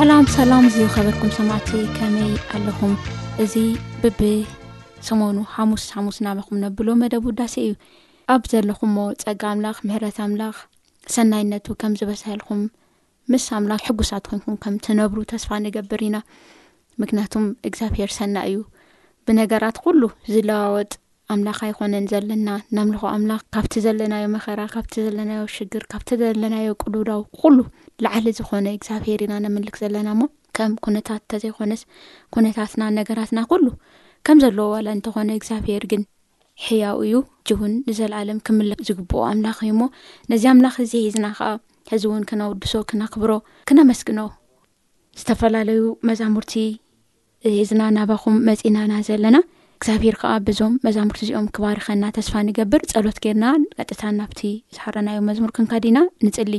ሰላም ሰላም ዝኸበርኩም ሰማዕቲ ከመይ ኣለኹም እዚ ብቢ ሰሞኑ ሓሙስ ሓሙስ ናባኹም ነብሎ መደብ ውዳሴ እዩ ኣብ ዘለኹም ሞ ፀጋ ኣምላኽ ምህረት ኣምላኽ ሰናይነቱ ከም ዝበሰሀልኩም ምስ ኣምላኽ ሕጉሳት ኮንኩም ከም ትነብሩ ተስፋ ንገብር ኢና ምክንያቱም እግዚኣብሄር ሰናእ እዩ ብነገራት ኩሉ ዝለዋወጥ ኣምላኽ ኣይኮነን ዘለና ነምልኾ ኣምላኽ ካብቲ ዘለናዮ መኸራ ካብቲ ዘለናዮ ሽግር ካብቲ ዘለናዮ ቅዱዳዊ ኩሉ ላዓሊ ዝኾነ እግዚኣብሄር ኢና ነምልክ ዘለና እሞ ከም ኩነታት እተዘይኮነስ ኩነታትና ነገራትና ኩሉ ከም ዘለዎ ዋላ እንተኾነ እግዚኣብሄር ግን ሕያው እዩ፣ ጅውን ንዘልኣለም ክምለኽ ዝግብኦ ኣምላኽ እዩ እሞ፣ ነዚ ኣምላኽ እዚ ሒዝና ኸኣ ሕዚ እውን ክነውድሶ፣ ክነኽብሮ፣ ክነመስግኖ፣ ዝተፈላለዩ መዛሙርቲ ሒዝና ናባኹም መጺእና እና ዘለና፣ እግዚኣብሄር ከኣ በዞም መዛሙርቲ እዚኦም ክባርኸና ተስፋ ንገብር፣ ጸሎት ጌርና ቀጥታ ናብቲ ዝሓረናዮ መዝሙር ክንከድ ኢና፣ ንጽሊ።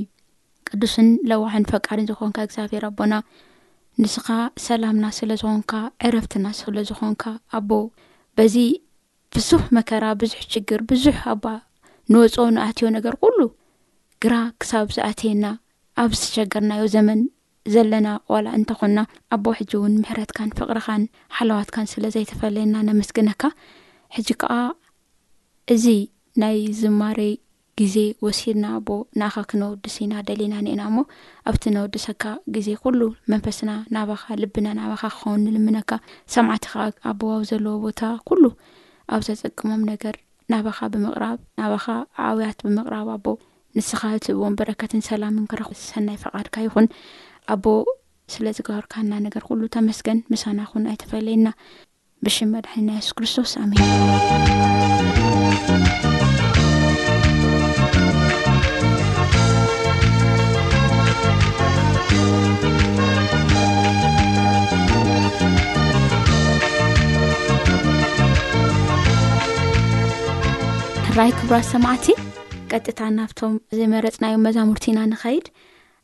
ቅዱስን ለዋህን ፈቃርን ዝኾንካ እግዚኣብሔር ኣቦና ንስኻ ሰላምና ስለ ዝኾንካ ዕረፍትና ስለ ዝኾንካ ኣቦ በዚ ብዙሕ መከራ ብዙሕ ችግር ብዙሕ ኣባ ንወፅኦ ንኣትዮ ነገር ኩሉ ግራ ክሳብ ዝኣተየና ኣብ ዝተሸገርናዮ ዘመን ዘለና ዋላ እንተኾንና ኣቦ ሕጂ እውን ምሕረትካን ፍቅርኻን ሓለዋትካን ስለ ዘይተፈለየና ነመስግነካ ሕጂ ከዓ እዚ ናይ ዝማሬ ግዜ ወሲድና ኣቦ ንኣኻ ክነወድስ ኢና ደሊና ኔና እሞ ኣብቲ ነወድሰካ ግዜ ኩሉ መንፈስና ናባኻ ልብና ናባኻ ክኸውን ንልምነካ ሰማዕቲ ከኣ ኣቦ ኣብ ዘለዎ ቦታ ኩሉ ኣብ ዘጸግሞም ነገር ናባኻ ብምቕራብ ናባኻ ኣኣውያት ብምቕራብ ኣቦ ንስኻ እትህብዎም በረከትን ሰላምን ክረኽ ሰናይ ፈቃድካ ይኹን ኣቦ ስለ ዝገበርካና ነገር ኩሉ ተመስገን ምሳና ኩን ኣይተፈለየና። ብሽም መድሓኒና የሱስ ክርስቶስ ኣሜን። ሕራይ ክብራት ሰማዕቲ ቀጥታ ናብቶም ዝመረፅናዮም መዛሙርቲ ኢና ንኸይድ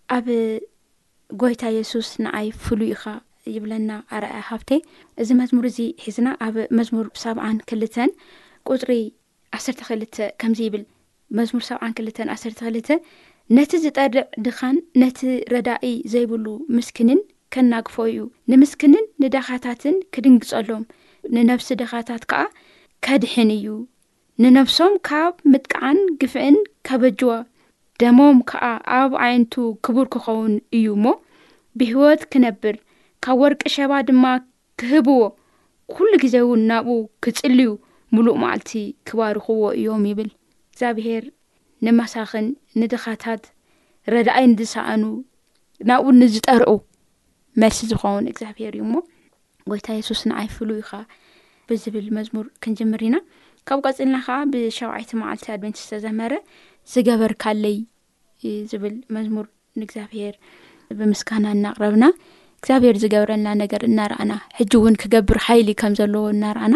ኣብ ጎይታ የሱስ ንኣይ ፍሉይ ኢኻ ይብለና ኣርኣያ ሃብቴ እዚ መዝሙር እዚ ሒዝና ኣብ መዝሙር ሰብዓን ክልተን ቁጽሪ ዓሰርተ ክልተ ከምዚ ይብል መዝሙር ሰብዓን ክልተን ዓሰርተ ክልተ ነቲ ዝጠርዕ ድኻን ነቲ ረዳኢ ዘይብሉ ምስክንን ከናግፎ እዩ ንምስክንን ንደኻታትን ክድንግጸሎም ንነብሲ ደኻታት ከኣ ከድሕን እዩ ንነብሶም ካብ ምጥቃዕን ግፍዕን ከበጅዋ ደሞም ከኣ ኣብ ኣዒንቱ ክቡር ክኸውን እዩ እሞ ብህይወት ክነብር ካብ ወርቂ ሸባ ድማ ክህብዎ ኩሉ ግዜ እውን ናብኡ ክጽልዩ ምሉእ መዓልቲ ክባርኽዎ እዮም ይብል እግዚኣብሄር ንመሳኽን ንድኻታት ረድኣይ ንዝሰኣኑ ናብኡ ንዝጠርዑ መልሲ ዝኸውን እግዚኣብሄር እዩ እሞ ጎይታ የሱስ ንዓይ ፍሉይ ኢኻ ብዝብል መዝሙር ክንጅምር ኢና ካብኡ ቀፅልና ከዓ ብሸውዓይቲ መዓልቲ ኣድቨንቲስ ዝተዘመረ ዝገበርካለይ ዝብል መዝሙር ንእግዚኣብሄር ብምስጋና እናቕረብና እግዚኣብሄር ዝገብረልና ነገር እናርኣና ሕጂ እውን ክገብር ሓይሊ ከም ዘለዎ እናርኣና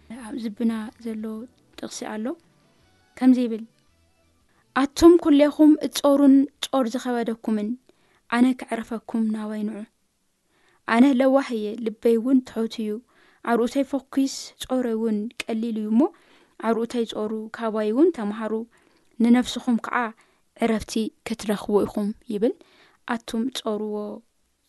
ኣብ ዝብና ዘሎ ጥቕሲ ኣሎ ከምዚ ይብል ኣቱም ኩሌኹም እጾሩን ጾር ዝኸበደኩምን ኣነ ክዕረፈኩም ናባይ ንዑ ኣነ ለዋህ እየ ልበይ እውን ትሑት እዩ ዓርኡተይ ፈኲስ ጾረይ እውን ቀሊል እዩ እሞ ዓርኡተይ ጾሩ ካባይ እውን ተምሃሩ ንነፍስኹም ከዓ ዕረፍቲ ክትረኽቡ ኢኹም ይብል ኣቱም ጾርዎ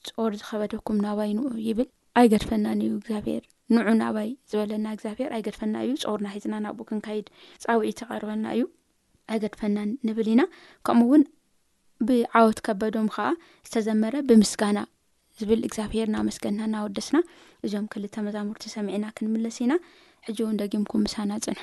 ጾር ዝኸበደኩም ናባይ ንዑ ይብል ኣይገድፈናን እዩ እግዚኣብሄር ንዑ ናባይ ዝበለና እግዚኣብሄር ኣይገድፈና እዩ ጾርና ሒዝና ናብኡ ክንካይድ ፃውዒት ተቐርበና እዩ ኣይገድፈናን ንብል ኢና ከምኡ እውን ብዓወት ከበዶም ከዓ ዝተዘመረ ብምስጋና ዝብል እግዚኣብሄር ናመስገና ናወደስና እዞም ክልተ መዛሙርቲ ሰሚዕና ክንምለስ ኢና ሕጂ እውን ደጊምኩም ምሳና ፅንሑ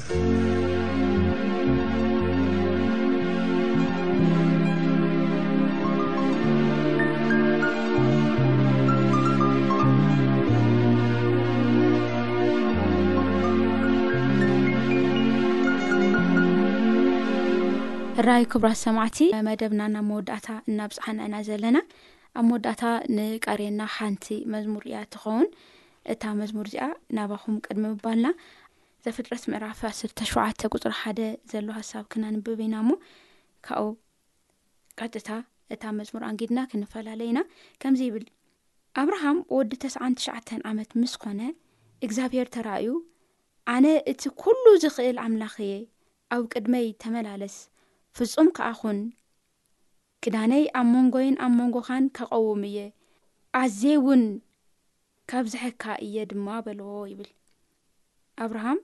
ሕራይ ክብራት ሰማዕቲ መደብና ናብ መወዳእታ እናብፅሓና ኢና ዘለና ኣብ መወዳእታ ንቀርየና ሓንቲ መዝሙር እያ ትኸውን እታ መዝሙር እዚኣ ናባኹም ቅድሚ ምባልና ዘፍጥረት ምዕራፍ ዓሰርተ ሸውዓተ ቁፅሪ ሓደ ዘሎ ሃሳብ ክነንብብ ኢና እሞ ካብኡ ቀጥታ እታ መዝሙር ኣንጊድና ክንፈላለ ኢና ከምዚ ይብል ኣብርሃም ወዲ ተስዓን ትሽዓተን ዓመት ምስ ኮነ እግዚኣብሄር ተራእዩ ኣነ እቲ ኩሉ ዝኽእል ኣምላኽ እየ ኣብ ቅድመይ ተመላለስ ፍጹም ከኣ ኹን ክዳነይ ኣብ መንጎይን ኣብ መንጎኻን ከቐውም እየ፣ ኣዝየውን ካብዝሐካ እየ ድማ በሎ ይብል። ኣብርሃም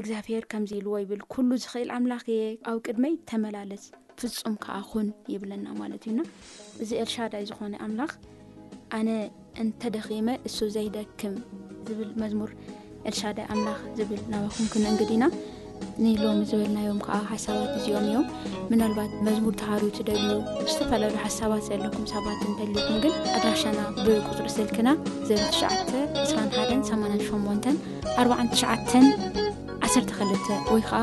እግዚኣብሄር ከምዚ ኢልዎ ይብል፣ ኩሉ ዝኽእል ኣምላኽ እየ፣ ኣብ ቅድመይ ተመላለስ። ፍጹም ከኣ ኩን ይብለና ማለት እዩና። እዚ ኤልሻዳይ ዝኾነ ኣምላኽ ኣነ እንተ ደኺመ እሱ ዘይደክም ዝብል መዝሙር ኤልሻዳይ ኣምላኽ ዝብል ናባኹም ክንእንግድ ኢና ንሎሚ ዝበልናዮም ከዓ ሓሳባት እዚኦም እዮም ምናልባት መዝሙር ተሃሩ ትደልዩ ዝተፈላለዩ ሓሳባት ዘለኩም ሰባት እንተልዩኩም ግን ኣድራሻና ብቁፅሪ ስልክና 09218849 ዓሰርተ ክልተ ወይ ከዓ